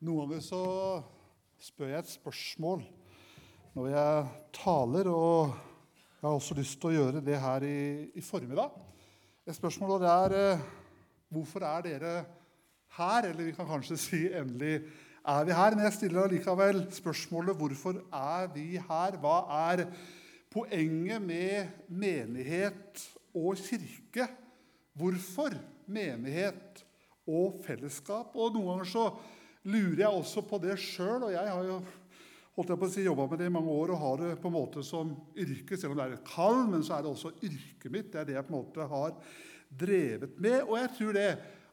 Noen ganger så spør jeg et spørsmål når jeg taler, og jeg har også lyst til å gjøre det her i, i formiddag. Et spørsmål og det er eh, hvorfor er dere her? Eller vi kan kanskje si endelig er vi her. Men jeg stiller allikevel spørsmålet hvorfor er vi her? Hva er poenget med menighet og kirke? Hvorfor menighet og fellesskap? Og noen ganger så lurer jeg også på det sjøl. Og jeg har jo holdt jeg på å si, jobba med det i mange år og har det på en måte som yrke. Selv om det er et kall, men så er det også yrket mitt. Det er det jeg på en måte har drevet med. Og jeg tror det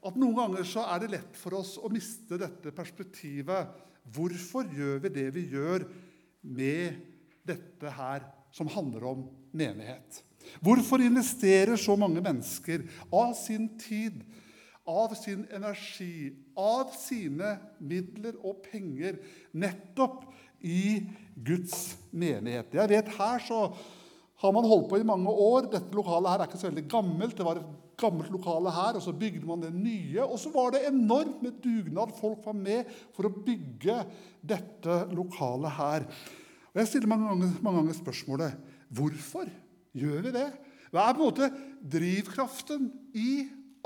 at noen ganger så er det lett for oss å miste dette perspektivet. Hvorfor gjør vi det vi gjør med dette her som handler om menighet? Hvorfor investerer så mange mennesker av sin tid, av sin energi, av sine midler og penger nettopp i Guds menighet? Jeg vet Her så har man holdt på i mange år. Dette lokalet her er ikke så veldig gammelt. Det var et gammelt lokale her, og så bygde man det nye. Og så var det enormt med dugnad. Folk var med for å bygge dette lokalet her. Og Jeg stiller mange ganger, mange ganger spørsmålet hvorfor gjør vi det? Hva er på en måte drivkraften i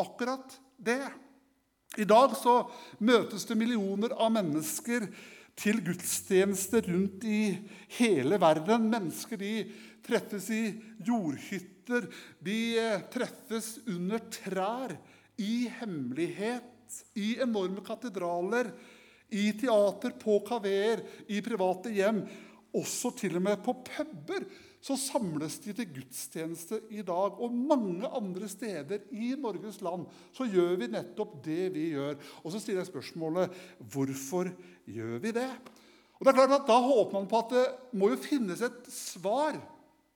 akkurat det? I dag så møtes det millioner av mennesker til gudstjeneste rundt i hele verden. Mennesker de treffes i jordhytter, de eh, treffes under trær, i hemmelighet, i enorme katedraler, i teater, på kaveer, i private hjem. Også til og med på puber så samles de til gudstjeneste i dag. Og mange andre steder i Norges land så gjør vi nettopp det vi gjør. Og så stiller jeg spørsmålet hvorfor gjør vi det? Og det er klart at Da håper man på at det må jo finnes et svar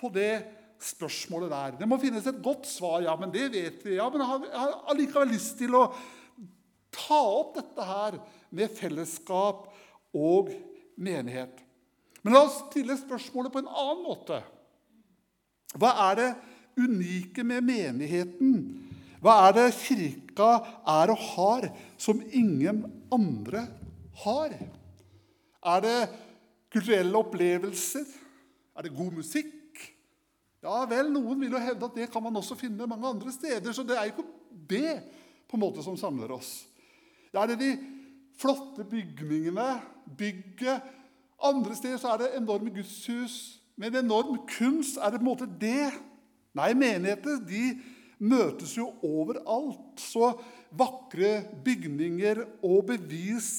på det spørsmålet der. Det må finnes et godt svar. Ja, men det vet vi. Ja, men jeg har allikevel lyst til å ta opp dette her med fellesskap og menighet. Men la oss stille spørsmålet på en annen måte. Hva er det unike med menigheten? Hva er det kirka er og har som ingen andre har? Er det kulturelle opplevelser? Er det god musikk? Ja vel, Noen vil jo hevde at det kan man også finne mange andre steder. Så det er jo ikke det på en måte som samler oss. Det er det de flotte bygningene, bygget. Andre steder så er det enorme gudshus med en enorm kunst. Er det på en måte det? Nei, menigheter de møtes jo overalt. Så vakre bygninger og bevis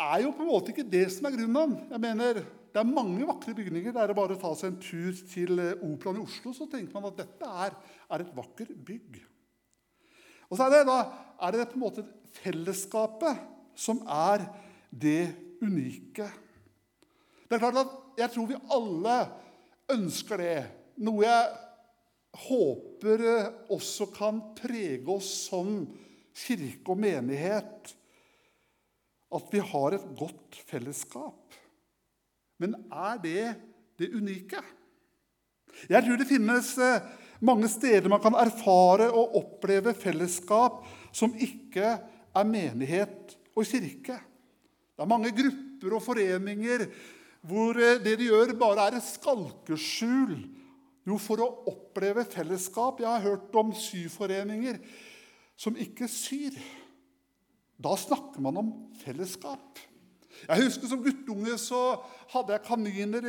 er jo på en måte ikke det som er grunnen. Jeg mener, det er mange vakre bygninger. Det er bare å ta seg en tur til eh, Operaen i Oslo, så tenker man at dette er, er et vakkert bygg. Og så er det, da, er det på en måte fellesskapet som er det unike. Det er klart at Jeg tror vi alle ønsker det. Noe jeg håper eh, også kan prege oss som kirke og menighet. At vi har et godt fellesskap. Men er det det unike? Jeg tror det finnes eh, mange steder man kan erfare og oppleve fellesskap som ikke er menighet og kirke. Det er mange grupper og foreninger hvor eh, det de gjør, bare er et skalkeskjul jo, for å oppleve fellesskap. Jeg har hørt om syforeninger som ikke syr. Da snakker man om fellesskap. Jeg husker Som guttunge så hadde jeg kaniner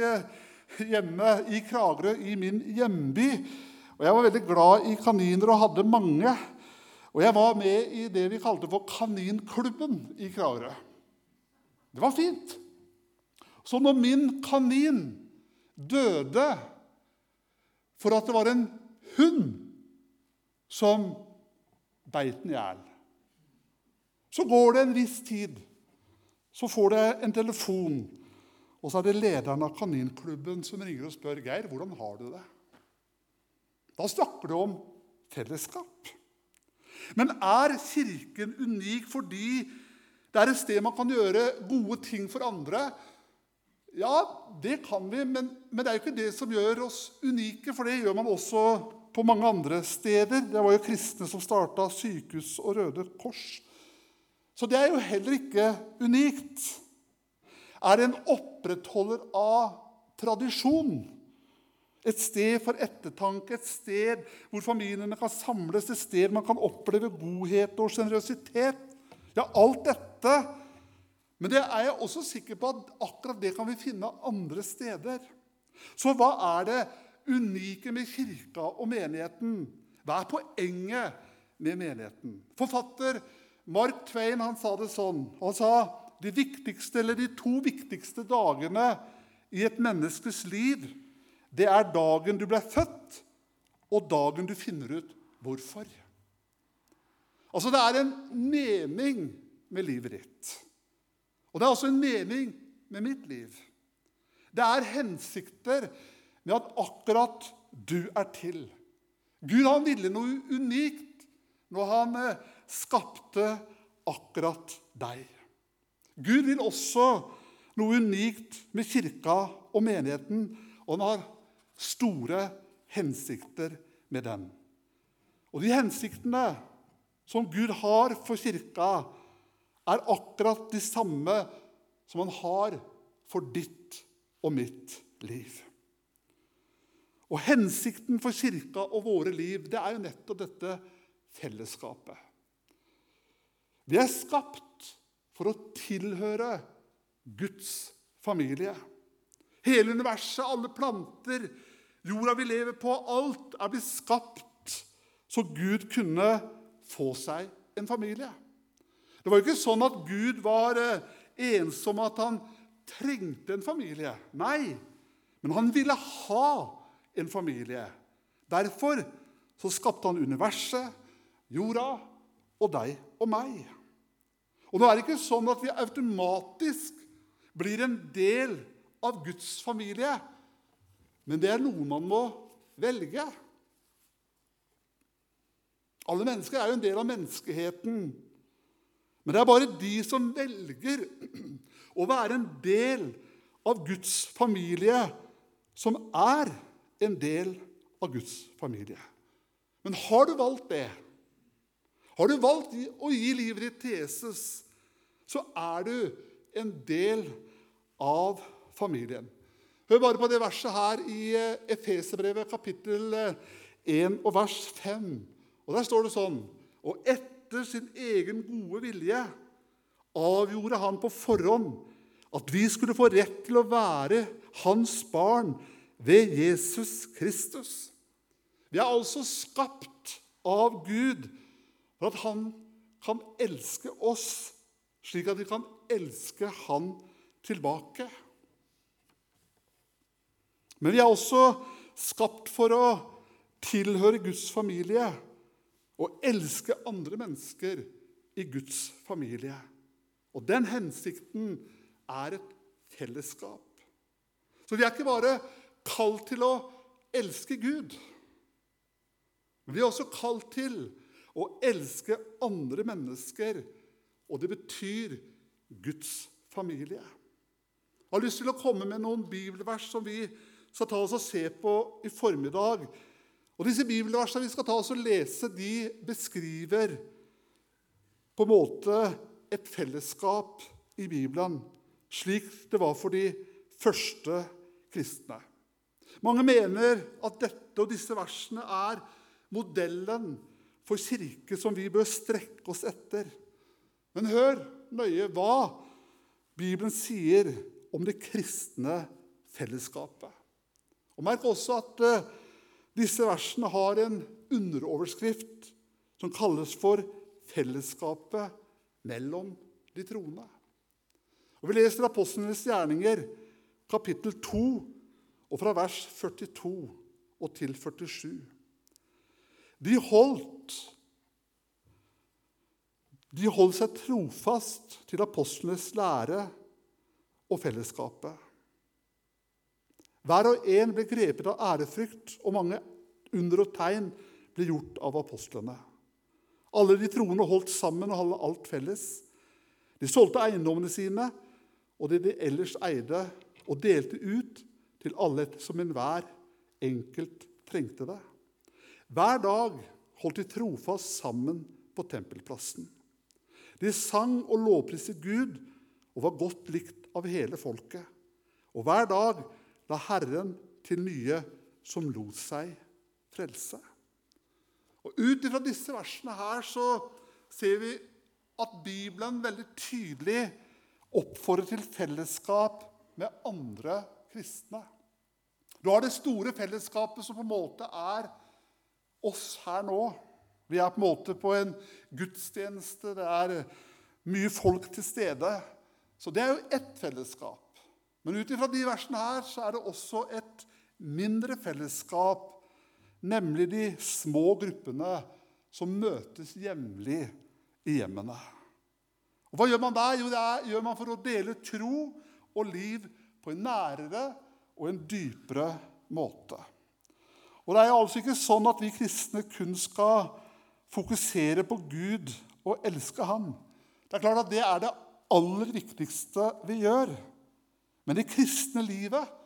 hjemme i Kragerø, i min hjemby. Og Jeg var veldig glad i kaniner og hadde mange. Og jeg var med i det vi kalte for Kaninklubben i Kragerø. Det var fint. Så når min kanin døde for at det var en hund som beit den i hjel, så går det en viss tid. Så får det en telefon, og så er det lederen av kaninklubben som ringer og spør Geir, hvordan har du det. Da snakker du om fellesskap. Men er Kirken unik fordi det er et sted man kan gjøre gode ting for andre? Ja, det kan vi, men, men det er jo ikke det som gjør oss unike. For det gjør man også på mange andre steder. Det var jo kristne som starta sykehus og Røde Kors. Så det er jo heller ikke unikt. Er en opprettholder av tradisjon. Et sted for ettertanke, et sted hvor familiene kan samles, et sted man kan oppleve godhet og sjenerøsitet. Ja, alt dette. Men det er jeg også sikker på at akkurat det kan vi finne andre steder. Så hva er det unike med kirka og menigheten? Hva er poenget med menigheten? Forfatter Mark Twain han sa det sånn. Han sa de viktigste, eller de to viktigste dagene i et menneskes liv, det er dagen du ble født, og dagen du finner ut hvorfor. Altså, det er en mening med livet ditt. Og det er også en mening med mitt liv. Det er hensikter med at akkurat du er til. Gud han ville noe unikt når han eh, skapte akkurat deg. Gud vil også noe unikt med kirka og menigheten, og han har store hensikter med den. Og de hensiktene som Gud har for kirka, er akkurat de samme som han har for ditt og mitt liv. Og Hensikten for kirka og våre liv det er jo nettopp dette fellesskapet. Vi er skapt for å tilhøre Guds familie. Hele universet, alle planter, jorda vi lever på, alt er blitt skapt så Gud kunne få seg en familie. Det var jo ikke sånn at Gud var eh, ensom, at han trengte en familie. Nei, men han ville ha en familie. Derfor så skapte han universet, jorda og deg og meg. Og nå er det ikke sånn at vi automatisk blir en del av Guds familie, men det er noe man må velge. Alle mennesker er jo en del av menneskeheten. Men det er bare de som velger å være en del av Guds familie, som er en del av Guds familie. Men har du valgt det, har du valgt å gi livet ditt til Jesus, så er du en del av familien. Hør bare på det verset her i eh, Efeserbrevet, kapittel 1 eh, og vers 5. Og Der står det sånn Og etter etter sin egen gode vilje avgjorde han på forhånd at vi skulle få rett til å være hans barn ved Jesus Kristus. Vi er altså skapt av Gud for at han kan elske oss slik at vi kan elske han tilbake. Men vi er også skapt for å tilhøre Guds familie å elske andre mennesker i Guds familie. Og den hensikten er et fellesskap. Så vi er ikke bare kalt til å elske Gud. Men vi er også kalt til å elske andre mennesker, og det betyr Guds familie. Jeg har lyst til å komme med noen bibelvers som vi skal ta oss og se på i formiddag og Disse bibelversene vi skal ta oss og lese, de beskriver på en måte et fellesskap i Bibelen, slik det var for de første kristne. Mange mener at dette og disse versene er modellen for kirke som vi bør strekke oss etter. Men hør nøye hva Bibelen sier om det kristne fellesskapet. Og Merk også at eh, disse versene har en underoverskrift som kalles for 'Fellesskapet mellom de troende'. Og Vi leser Apostlenes gjerninger, kapittel 2, og fra vers 42 og til 47. De holdt, de holdt seg trofast til apostlenes lære og fellesskapet. Hver og en ble grepet av ærefrykt, og mange under og tegn ble gjort av apostlene. Alle de troende holdt sammen og hadde alt felles. De solgte eiendommene sine og det de ellers eide, og delte ut til alle som enhver enkelt trengte det. Hver dag holdt de trofast sammen på tempelplassen. De sang og lovpriste Gud og var godt likt av hele folket. Og hver dag la Herren til nye som lot seg frelse. Og Ut ifra disse versene her så ser vi at Bibelen veldig tydelig oppfordrer til fellesskap med andre kristne. Du har det store fellesskapet som på en måte er oss her nå. Vi er på en måte på en gudstjeneste. Det er mye folk til stede. Så det er jo ett fellesskap. Men ut ifra de versene her så er det også et mindre fellesskap, nemlig de små gruppene som møtes jevnlig i hjemmene. Og Hva gjør man der? Jo, det gjør man for å dele tro og liv på en nærere og en dypere måte. Og Det er altså ikke sånn at vi kristne kun skal fokusere på Gud og elske Ham. Det er klart at det er det aller viktigste vi gjør. Men det kristne livet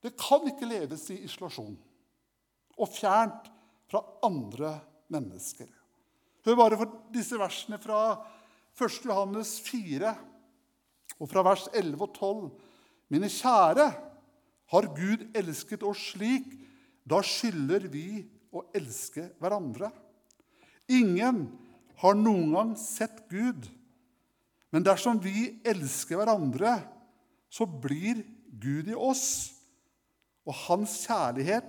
det kan ikke leves i isolasjon og fjernt fra andre mennesker. Hør bare for disse versene fra 1. Johannes 4 og fra vers 11 og 12. Mine kjære, har Gud elsket oss slik, da skylder vi å elske hverandre. Ingen har noen gang sett Gud. Men dersom vi elsker hverandre, så blir Gud i oss, og hans kjærlighet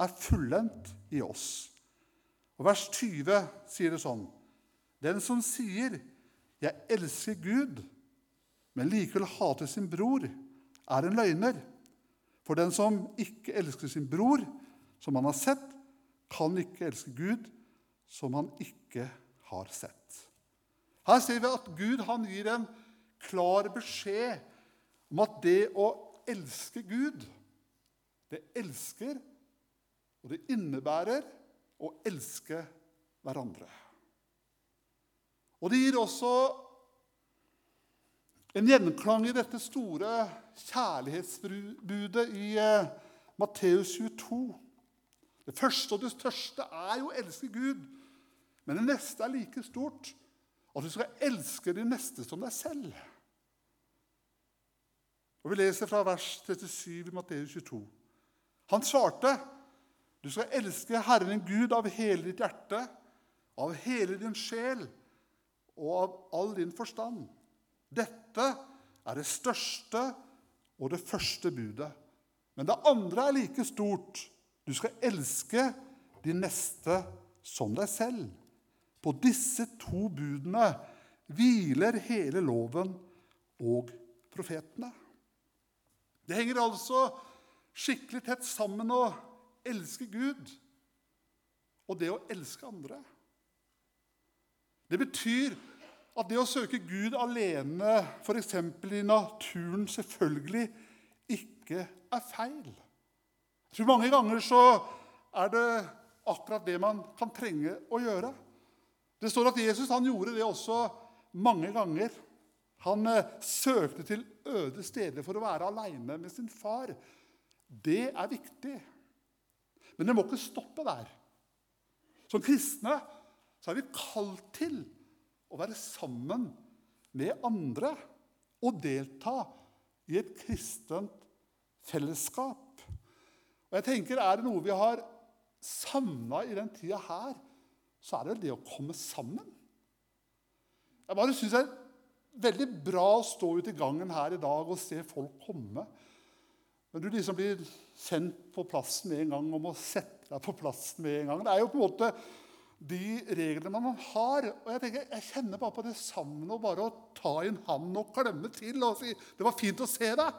er fullendt i oss. Og Vers 20 sier det sånn.: Den som sier 'Jeg elsker Gud', men likevel hater sin bror, er en løgner. For den som ikke elsker sin bror, som han har sett, kan ikke elske Gud, som han ikke har sett. Her ser vi at Gud gir en klar beskjed om at det å elske Gud, det elsker, og det innebærer å elske hverandre. Og det gir også en gjenklang i dette store kjærlighetsbudet i eh, Matteus 22. Det første og det største er jo å elske Gud. Men det neste er like stort. At du skal elske de neste som deg selv. Og Vi leser fra vers 37 i Matteus 22. Han svarte, 'Du skal elske Herren din Gud av hele ditt hjerte, av hele din sjel og av all din forstand.' Dette er det største og det første budet. Men det andre er like stort. Du skal elske de neste som deg selv. På disse to budene hviler hele loven og profetene. Det henger altså skikkelig tett sammen å elske Gud og det å elske andre. Det betyr at det å søke Gud alene, f.eks. i naturen, selvfølgelig ikke er feil. Jeg tror mange ganger så er det akkurat det man kan trenge å gjøre. Det står at Jesus han gjorde det også mange ganger. Han eh, søkte til øde steder for å være aleine med sin far. Det er viktig. Men det må ikke stoppe der. Som kristne så er vi kalt til å være sammen med andre og delta i et kristent fellesskap. Og jeg tenker, Er det noe vi har savna i den tida her, så er det det å komme sammen. Jeg bare synes det er veldig bra å stå ute i gangen her i dag og se folk komme. Men du liksom blir sendt på plassen med en gang og må sette deg på plassen med en gang. Det er jo på en måte de reglene man har. Og Jeg tenker, jeg kjenner bare på det savnet og bare å ta i en og klemme til og si 'Det var fint å se deg'.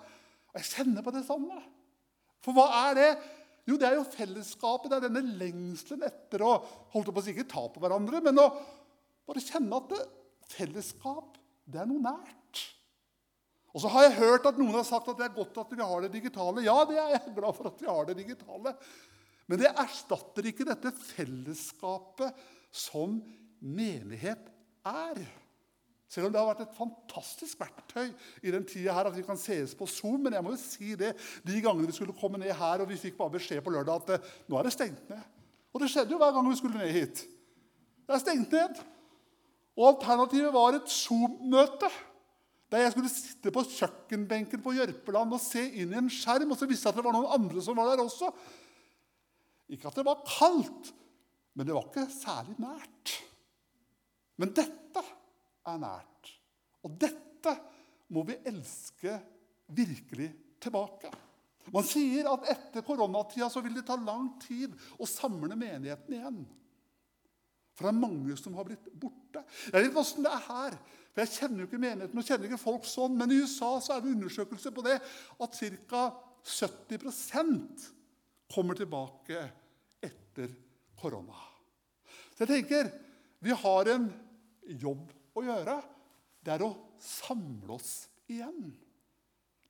Og Jeg kjenner på det savnet. For hva er det? Jo, det er jo fellesskapet. Det er denne lengselen etter å holdt på å si ikke ta på hverandre, men å bare kjenne at det, fellesskap det er noe nært. Og så har jeg hørt at noen har sagt at det er godt at vi har det digitale. Ja, det er jeg glad for at vi har det digitale. Men det erstatter ikke dette fellesskapet som menighet er. Selv om det har vært et fantastisk verktøy i den tida her at vi kan sees på Zoom. Men jeg må jo si det, de gangene vi skulle komme ned her, og vi fikk bare beskjed på lørdag at eh, nå er det stengt ned. Og det skjedde jo hver gang vi skulle ned hit. Det er stengt ned. Og alternativet var et Zoom-møte. Der jeg skulle sitte på kjøkkenbenken på Jørpeland og se inn i en skjerm. Og så visste jeg at det var noen andre som var der også. Ikke at det var kaldt, men det var ikke særlig nært. Men dette er nært. Og dette må vi elske virkelig tilbake. Man sier at etter koronatida så vil det ta lang tid å samle menigheten igjen. For det er mange som har blitt borte. Jeg vet åssen det er her. For Jeg kjenner jo ikke menigheten og kjenner ikke folk sånn. Men i USA så er det undersøkelse på det at ca. 70% kommer tilbake etter korona. Så jeg tenker vi har en jobb å gjøre. Det er å samle oss igjen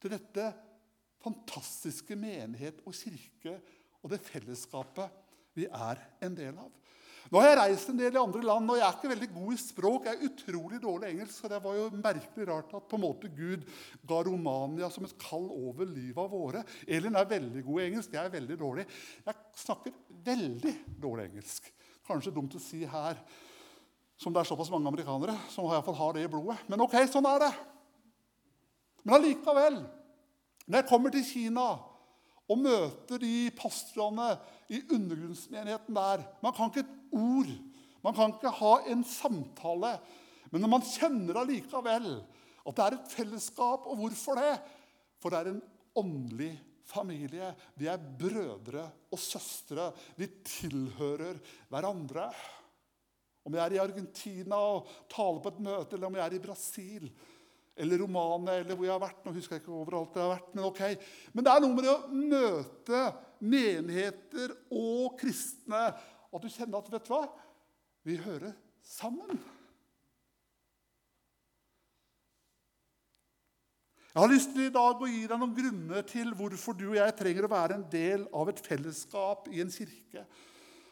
til dette fantastiske menighet og kirke og det fellesskapet vi er en del av. Nå har jeg reist en del i andre land, og jeg er ikke veldig god i språk. Jeg er utrolig dårlig engelsk, så det var jo merkelig rart at på en måte Gud ga Romania som et kall over livet av våre. Elin er veldig god i engelsk, jeg er veldig dårlig. Jeg snakker veldig dårlig engelsk. Kanskje dumt å si her, som det er såpass mange amerikanere som i hvert fall har det i blodet. Men ok, sånn er det. Men allikevel når jeg kommer til Kina og møter de pastorene i undergrunnsmenigheten der Man kan ikke et ord, man kan ikke ha en samtale. Men når man kjenner allikevel at det er et fellesskap. Og hvorfor det? For det er en åndelig familie. Vi er brødre og søstre. Vi tilhører hverandre. Om jeg er i Argentina og taler på et møte, eller om jeg er i Brasil, eller Romania, eller hvor jeg har vært. Nå husker jeg ikke overalt jeg har vært, Men ok. Men det er noe med det å møte menigheter og kristne at du kjenner at vet du hva? Vi hører sammen. Jeg har lyst til i dag å gi deg noen grunner til hvorfor du og jeg trenger å være en del av et fellesskap i en kirke.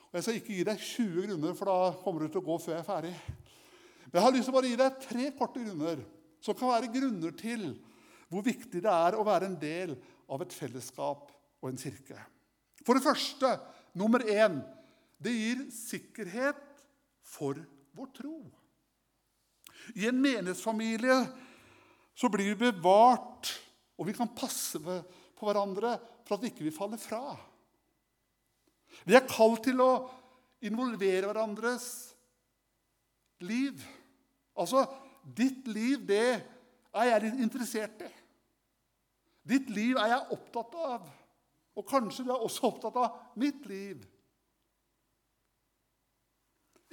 Og Jeg skal ikke gi deg 20 grunner, for da kommer du til å gå før jeg er ferdig. Men jeg har lyst til å bare gi deg tre korte grunner som kan være grunner til hvor viktig det er å være en del av et fellesskap og en kirke. For det første, nummer én det gir sikkerhet for vår tro. I en menighetsfamilie så blir vi bevart, og vi kan passe på hverandre for at vi ikke faller fra. Vi er kalt til å involvere hverandres liv. Altså Ditt liv, det er jeg interessert i. Ditt liv er jeg opptatt av. Og kanskje du er også opptatt av mitt liv.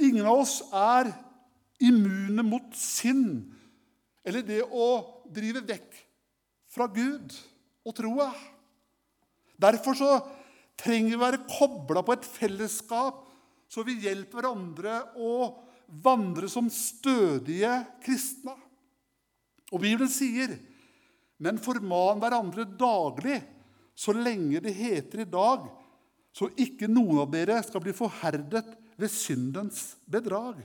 Ingen av oss er immune mot synd eller det å drive vekk fra Gud og troa. Derfor så trenger vi å være kobla på et fellesskap, så vi hjelper hverandre å vandre som stødige kristne. Og Bibelen sier, 'Men forman hverandre daglig, så lenge det heter i dag,' 'så ikke noen av dere skal bli forherdet ved syndens bedrag.'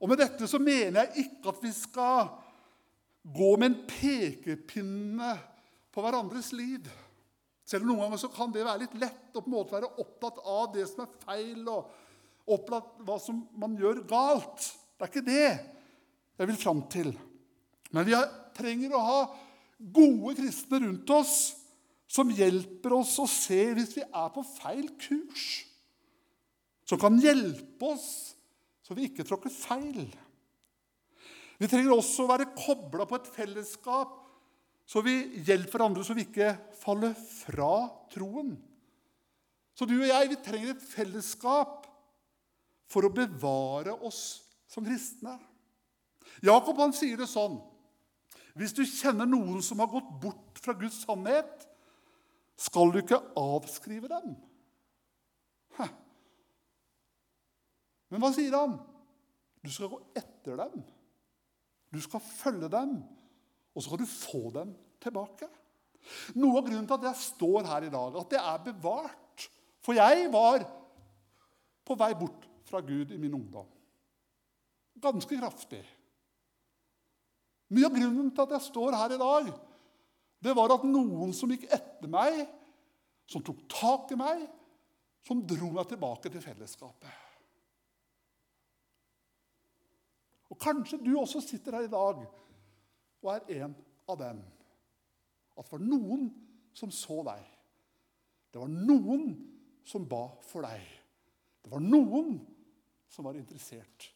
Og Med dette så mener jeg ikke at vi skal gå med en pekepinne på hverandres liv. Selv om noen ganger så kan det være litt lett å på en måte være opptatt av det som er feil, og opplagt hva som man gjør galt. Det er ikke det jeg vil fram til. Men vi trenger å ha gode kristne rundt oss som hjelper oss å se hvis vi er på feil kurs. Som kan hjelpe oss så vi ikke tråkker feil. Vi trenger også å være kobla på et fellesskap så vi hjelper andre så vi ikke faller fra troen. Så du og jeg vi trenger et fellesskap for å bevare oss som kristne. Jakob han sier det sånn Hvis du kjenner noen som har gått bort fra Guds sannhet, skal du ikke avskrive dem. Hæ. Men hva sier han? Du skal gå etter dem. Du skal følge dem, og så skal du få dem tilbake. Noe av grunnen til at jeg står her i dag, at det er bevart For jeg var på vei bort fra Gud i min ungdom. Ganske kraftig. Mye av grunnen til at jeg står her i dag, det var at noen som gikk etter meg, som tok tak i meg, som dro meg tilbake til fellesskapet. Og kanskje du også sitter her i dag og er en av dem. At det var noen som så deg. Det var noen som ba for deg. Det var noen som var interessert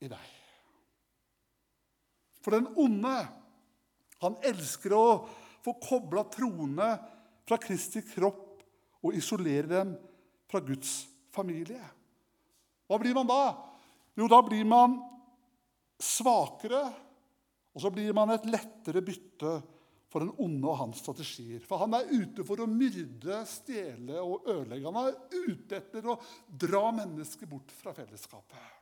i deg. For den onde, han elsker å få kobla troende fra Kristi kropp og isolere dem fra Guds familie. Hva blir man da? Jo, da blir man svakere, og så blir man et lettere bytte for den onde og hans strategier. For han er ute for å myrde, stjele og ødelegge. Han er ute etter å dra mennesker bort fra fellesskapet.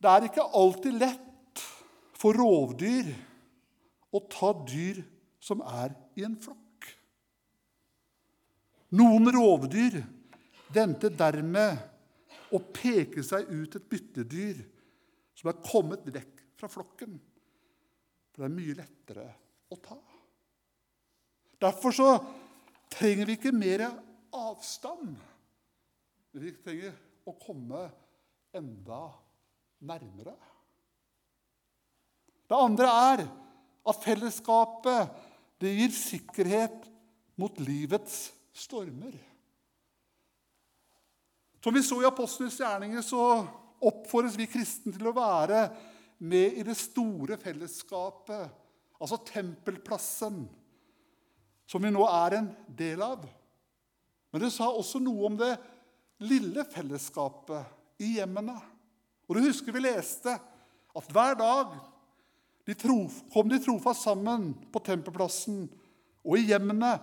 Det er ikke alltid lett for rovdyr å ta dyr som er i en flokk. Noen rovdyr vendte dermed å peke seg ut et byttedyr som er kommet vekk fra flokken. For det er mye lettere å ta. Derfor så trenger vi ikke mer avstand. Vi trenger å komme enda nærmere. Det andre er at fellesskapet det gir sikkerhet mot livets stormer. Som vi så i Apostlenes gjerninger, så oppfordres vi kristne til å være med i det store fellesskapet, altså tempelplassen, som vi nå er en del av. Men det sa også noe om det lille fellesskapet i hjemmene. Og du husker vi leste at hver dag de trof, kom de trofast sammen på tempelplassen, og i hjemmene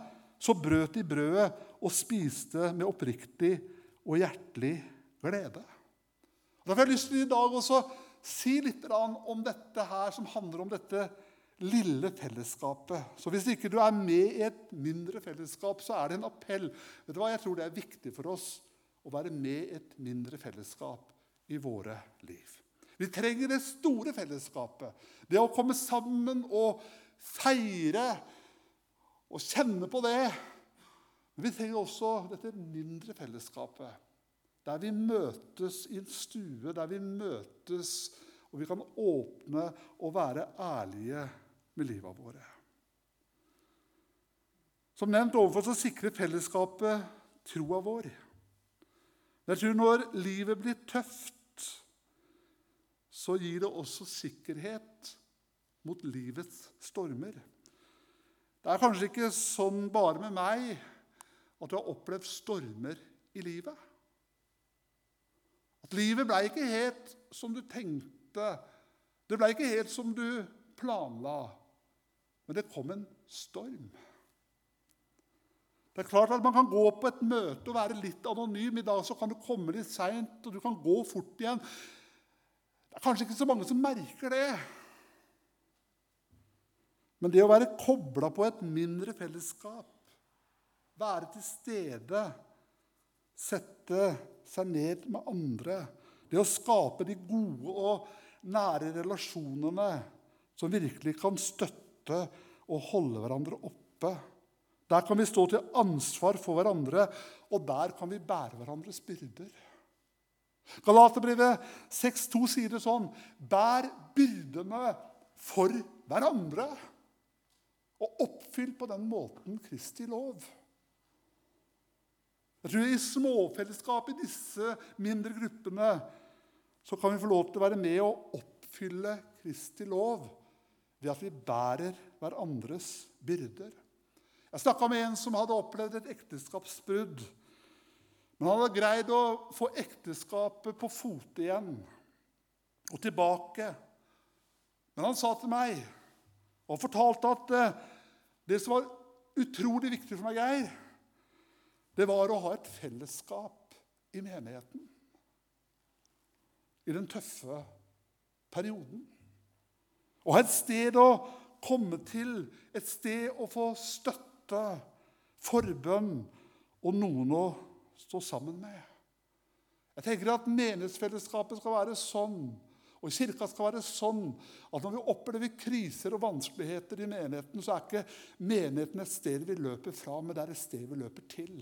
så brøt de brødet og spiste med oppriktig og hjertelig glede. Derfor har jeg lyst til i dag også si litt om dette her som handler om dette lille fellesskapet. Så hvis ikke du er med i et mindre fellesskap, så er det en appell. Vet du hva? Jeg tror det er viktig for oss å være med i et mindre fellesskap i våre liv. Vi trenger det store fellesskapet. Det å komme sammen og feire og kjenne på det. Men vi trenger også dette mindre fellesskapet. Der vi møtes i en stue, der vi møtes og vi kan åpne og være ærlige med livet våre. Som nevnt overfor så sikrer fellesskapet troa vår. Jeg tror når livet blir tøft, så gir det også sikkerhet mot livets stormer. Det er kanskje ikke sånn bare med meg at du har opplevd stormer i livet. Livet ble ikke helt som du tenkte. Det ble ikke helt som du planla. Men det kom en storm. Det er klart at Man kan gå på et møte og være litt anonym. I dag så kan du komme litt seint, og du kan gå fort igjen. Det er kanskje ikke så mange som merker det. Men det å være kobla på et mindre fellesskap, være til stede, sette seg ned med andre. Det å skape de gode og nære relasjonene som virkelig kan støtte og holde hverandre oppe. Der kan vi stå til ansvar for hverandre, og der kan vi bære hverandres byrder. Galaterbrevet 6,2 sier det sånn Bær byrdene for hverandre, og oppfyll på den måten Kristi lov. Jeg tror I småfellesskap i disse mindre gruppene så kan vi få lov til å være med og oppfylle Kristi lov ved at vi bærer hverandres byrder. Jeg snakka med en som hadde opplevd et ekteskapsbrudd. Men han hadde greid å få ekteskapet på fote igjen og tilbake. Men han sa til meg og fortalte at eh, det som var utrolig viktig for meg, Geir, det var å ha et fellesskap i menigheten i den tøffe perioden. Å ha et sted å komme til, et sted å få støtte, forbønn og noen å stå sammen med. Jeg tenker at Menighetsfellesskapet skal være sånn, og kirka skal være sånn at når vi opplever kriser og vanskeligheter i menigheten, så er ikke menigheten et sted vi løper fra, men det er et sted vi løper til.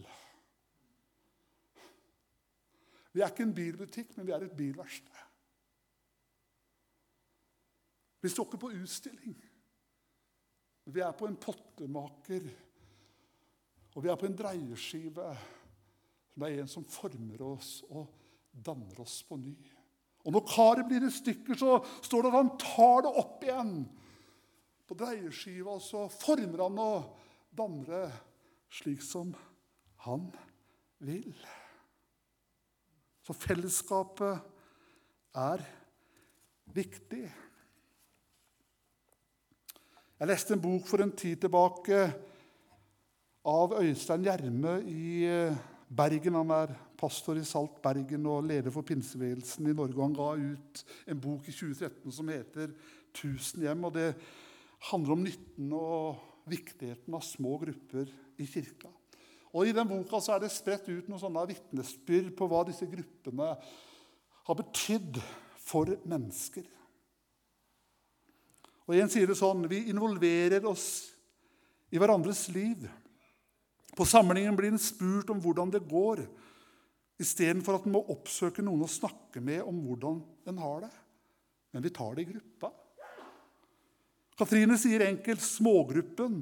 Vi er ikke en bilbutikk, men vi er et bilverksted. Vi står ikke på utstilling. Vi er på en pottemaker, og vi er på en dreieskive. Det er en som former oss og danner oss på ny. Og når karet blir i stykker, så står det at han tar det opp igjen på dreieskiva, så former han og danner det slik som han vil. Så fellesskapet er viktig. Jeg leste en bok for en tid tilbake av Øystein Gjerme i eh, Bergen. Han er pastor i Salt Bergen og leder for pinsebevegelsen i Norge. Han ga ut en bok i 2013 som heter 'Tusen hjem'. og Det handler om nytten og viktigheten av små grupper i kirka. Og I den boka så er det spredt ut noen sånne vitnesbyrd på hva disse gruppene har betydd for mennesker. Og En sier det sånn Vi involverer oss i hverandres liv. På samlingen blir en spurt om hvordan det går, istedenfor at en må oppsøke noen å snakke med om hvordan en har det. Men vi tar det i gruppa. Katrine sier enkelt smågruppen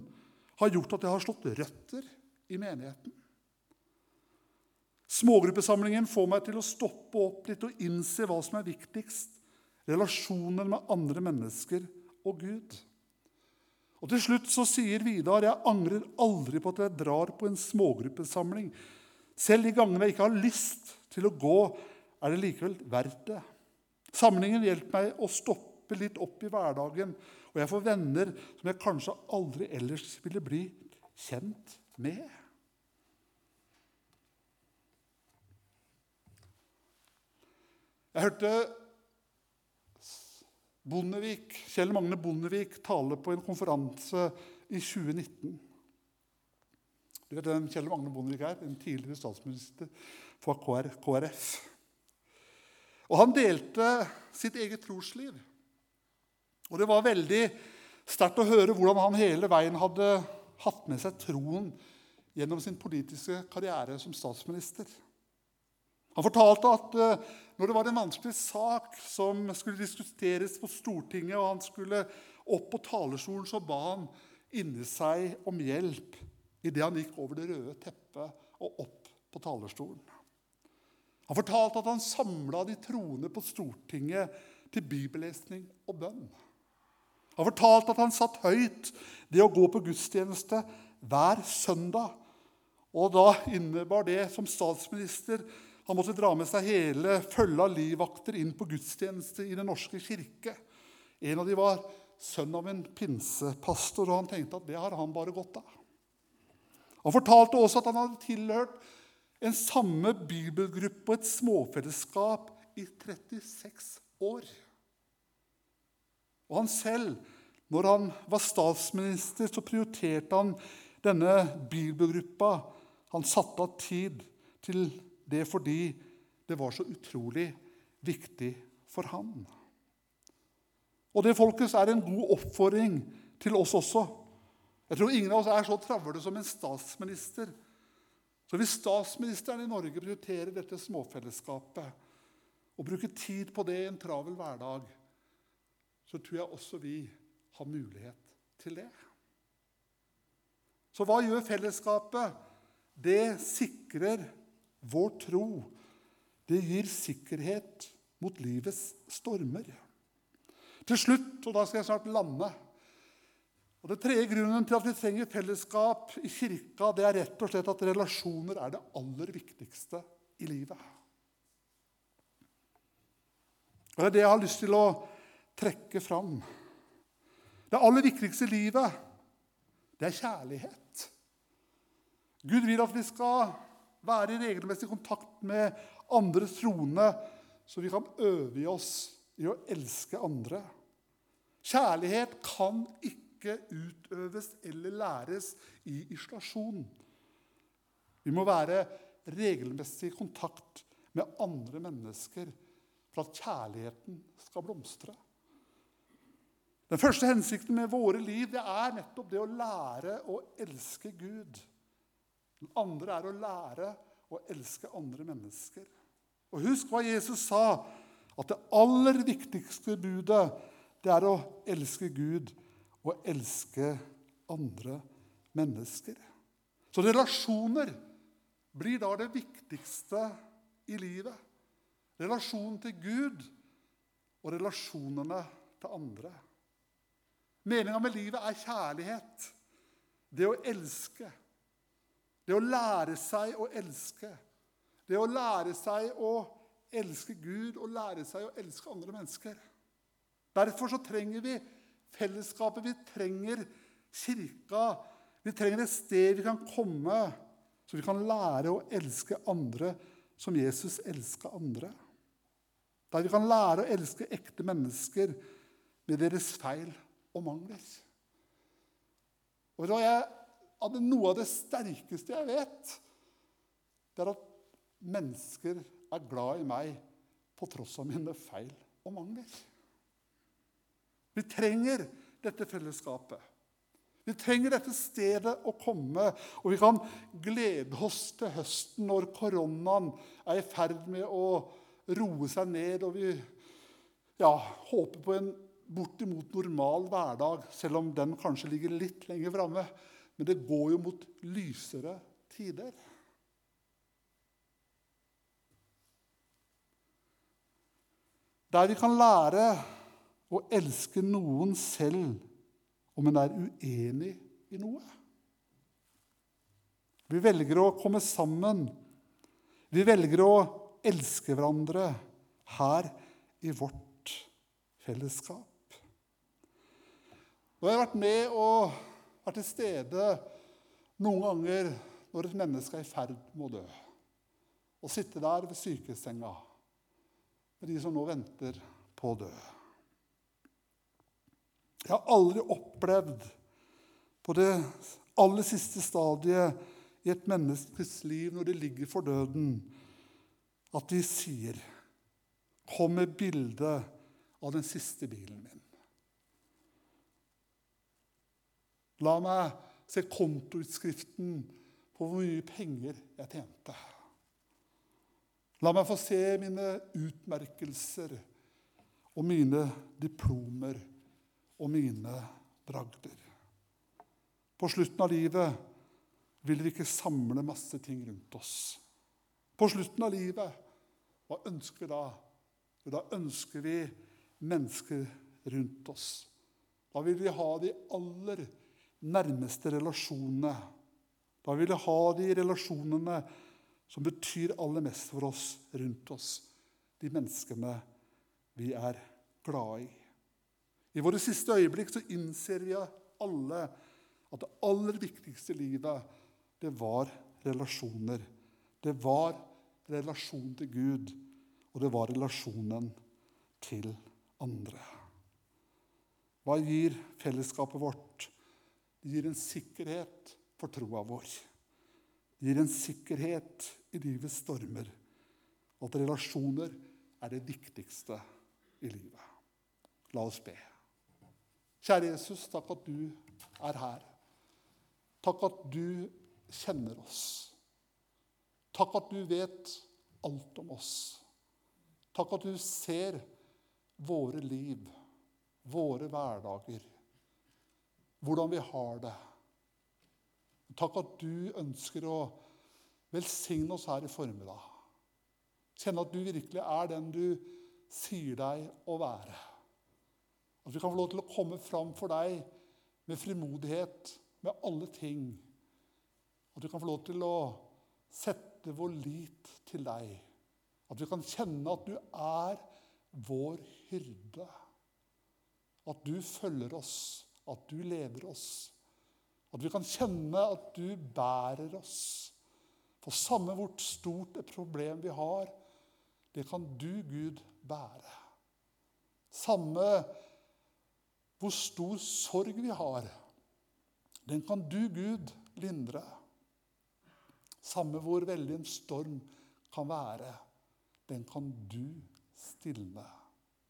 har gjort at jeg har slått røtter i menigheten. Smågruppesamlingen får meg til å stoppe opp litt og innse hva som er viktigst. Relasjonen med andre mennesker og Gud. Og Til slutt så sier Vidar jeg angrer aldri på at jeg drar på en smågruppesamling. Selv de gangene jeg ikke har lyst til å gå, er det likevel verdt det. Samlingen hjelper meg å stoppe litt opp i hverdagen, og jeg får venner som jeg kanskje aldri ellers ville bli kjent med. Jeg hørte Bondevik, Kjell Magne Bondevik taler på en konferanse i 2019. Du vet hvem Kjell Magne Bondevik er? En tidligere statsminister fra KrF. Og Han delte sitt eget trosliv. Og Det var veldig sterkt å høre hvordan han hele veien hadde hatt med seg troen gjennom sin politiske karriere som statsminister. Han fortalte at eh, når det var en vanskelig sak som skulle diskuteres på Stortinget, og han skulle opp på talerstolen, så ba han inni seg om hjelp idet han gikk over det røde teppet og opp på talerstolen. Han fortalte at han samla de troende på Stortinget til bibellesning og bønn. Han fortalte at han satt høyt det å gå på gudstjeneste hver søndag. Og da innebar det som statsminister han måtte dra med seg hele følget av livvakter inn på gudstjeneste i Den norske kirke. En av dem var sønn av en pinsepastor, og han tenkte at det har han bare godt av. Han fortalte også at han hadde tilhørt en samme bibelgruppe og et småfellesskap i 36 år. Og han selv, når han var statsminister, så prioriterte han denne bibelgruppa. Han satte av tid til det er fordi det var så utrolig viktig for han. Og det folkens, er en god oppfordring til oss også. Jeg tror ingen av oss er så travle som en statsminister. Så hvis statsministeren i Norge prioriterer dette småfellesskapet og bruker tid på det i en travel hverdag, så tror jeg også vi har mulighet til det. Så hva gjør fellesskapet? Det sikrer vår tro, det gir sikkerhet mot livets stormer. Til slutt, og da skal jeg snart lande og Det tredje grunnen til at vi trenger fellesskap i kirka, det er rett og slett at relasjoner er det aller viktigste i livet. Og Det er det jeg har lyst til å trekke fram. Det aller viktigste i livet, det er kjærlighet. Gud vil at vi skal være i regelmessig kontakt med andre troende, så vi kan øve i oss i å elske andre. Kjærlighet kan ikke utøves eller læres i isolasjon. Vi må være regelmessig i kontakt med andre mennesker for at kjærligheten skal blomstre. Den første hensikten med våre liv det er nettopp det å lære å elske Gud. Den andre er å lære å elske andre mennesker. Og Husk hva Jesus sa, at det aller viktigste budet det er å elske Gud og elske andre mennesker. Så relasjoner blir da det viktigste i livet. Relasjonen til Gud og relasjonene til andre. Meninga med livet er kjærlighet. Det å elske. Det å lære seg å elske. Det å lære seg å elske Gud og lære seg å elske andre mennesker. Derfor så trenger vi fellesskapet. Vi trenger kirka. Vi trenger et sted vi kan komme, så vi kan lære å elske andre som Jesus elska andre. Der vi kan lære å elske ekte mennesker med deres feil og mangler. Og da jeg, Noe av det sterkeste jeg vet, det er at mennesker er glad i meg på tross av mine feil og mangler. Vi trenger dette fellesskapet. Vi trenger dette stedet å komme, og vi kan glede oss til høsten når koronaen er i ferd med å roe seg ned, og vi ja, håper på en bortimot normal hverdag, selv om den kanskje ligger litt lenger framme. Men det går jo mot lysere tider. Der vi kan lære å elske noen selv om en er uenig i noe. Vi velger å komme sammen. Vi velger å elske hverandre her i vårt fellesskap. Nå har jeg vært med og vært til stede noen ganger når et menneske er i ferd med å dø. Og sitte der ved sykesenga med de som nå venter på å dø. Jeg har aldri opplevd på det aller siste stadiet i et menneskes liv, når de ligger for døden, at de sier Kom med bilde av den siste bilen min. La meg se kontoutskriften på hvor mye penger jeg tjente. La meg få se mine utmerkelser og mine diplomer og mine bragder. På slutten av livet vil vi ikke samle masse ting rundt oss. På slutten av livet, hva ønsker vi da? Jo, da ønsker vi mennesker rundt oss. Da vil vi ha de aller nærmeste relasjonene. Da vil vi ha de relasjonene som betyr aller mest for oss rundt oss. De menneskene vi er glade i. I våre siste øyeblikk så innser vi alle at det aller viktigste i livet, det var relasjoner. Det var relasjon til Gud, og det var relasjonen til andre. Hva gir fellesskapet vårt? Det gir en sikkerhet for troa vår. Det gir en sikkerhet i livets stormer. At relasjoner er det viktigste i livet. La oss be. Kjære Jesus, takk at du er her. Takk at du kjenner oss. Takk at du vet alt om oss. Takk at du ser våre liv, våre hverdager hvordan vi har det. Takk at du ønsker å velsigne oss her i formiddag. Kjenne at du virkelig er den du sier deg å være. At vi kan få lov til å komme fram for deg med frimodighet med alle ting. At vi kan få lov til å sette vår lit til deg. At vi kan kjenne at du er vår hyrde. At du følger oss at du leder oss. At vi kan kjenne at du bærer oss. For samme hvor stort et problem vi har, det kan du, Gud, bære. Samme hvor stor sorg vi har, den kan du, Gud, lindre. Samme hvor veldig en storm kan være, den kan du stilne.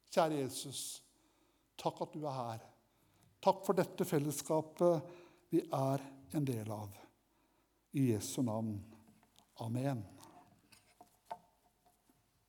Kjære Jesus, takk at du er her. Takk for dette fellesskapet vi er en del av. I Jesu navn. Amen.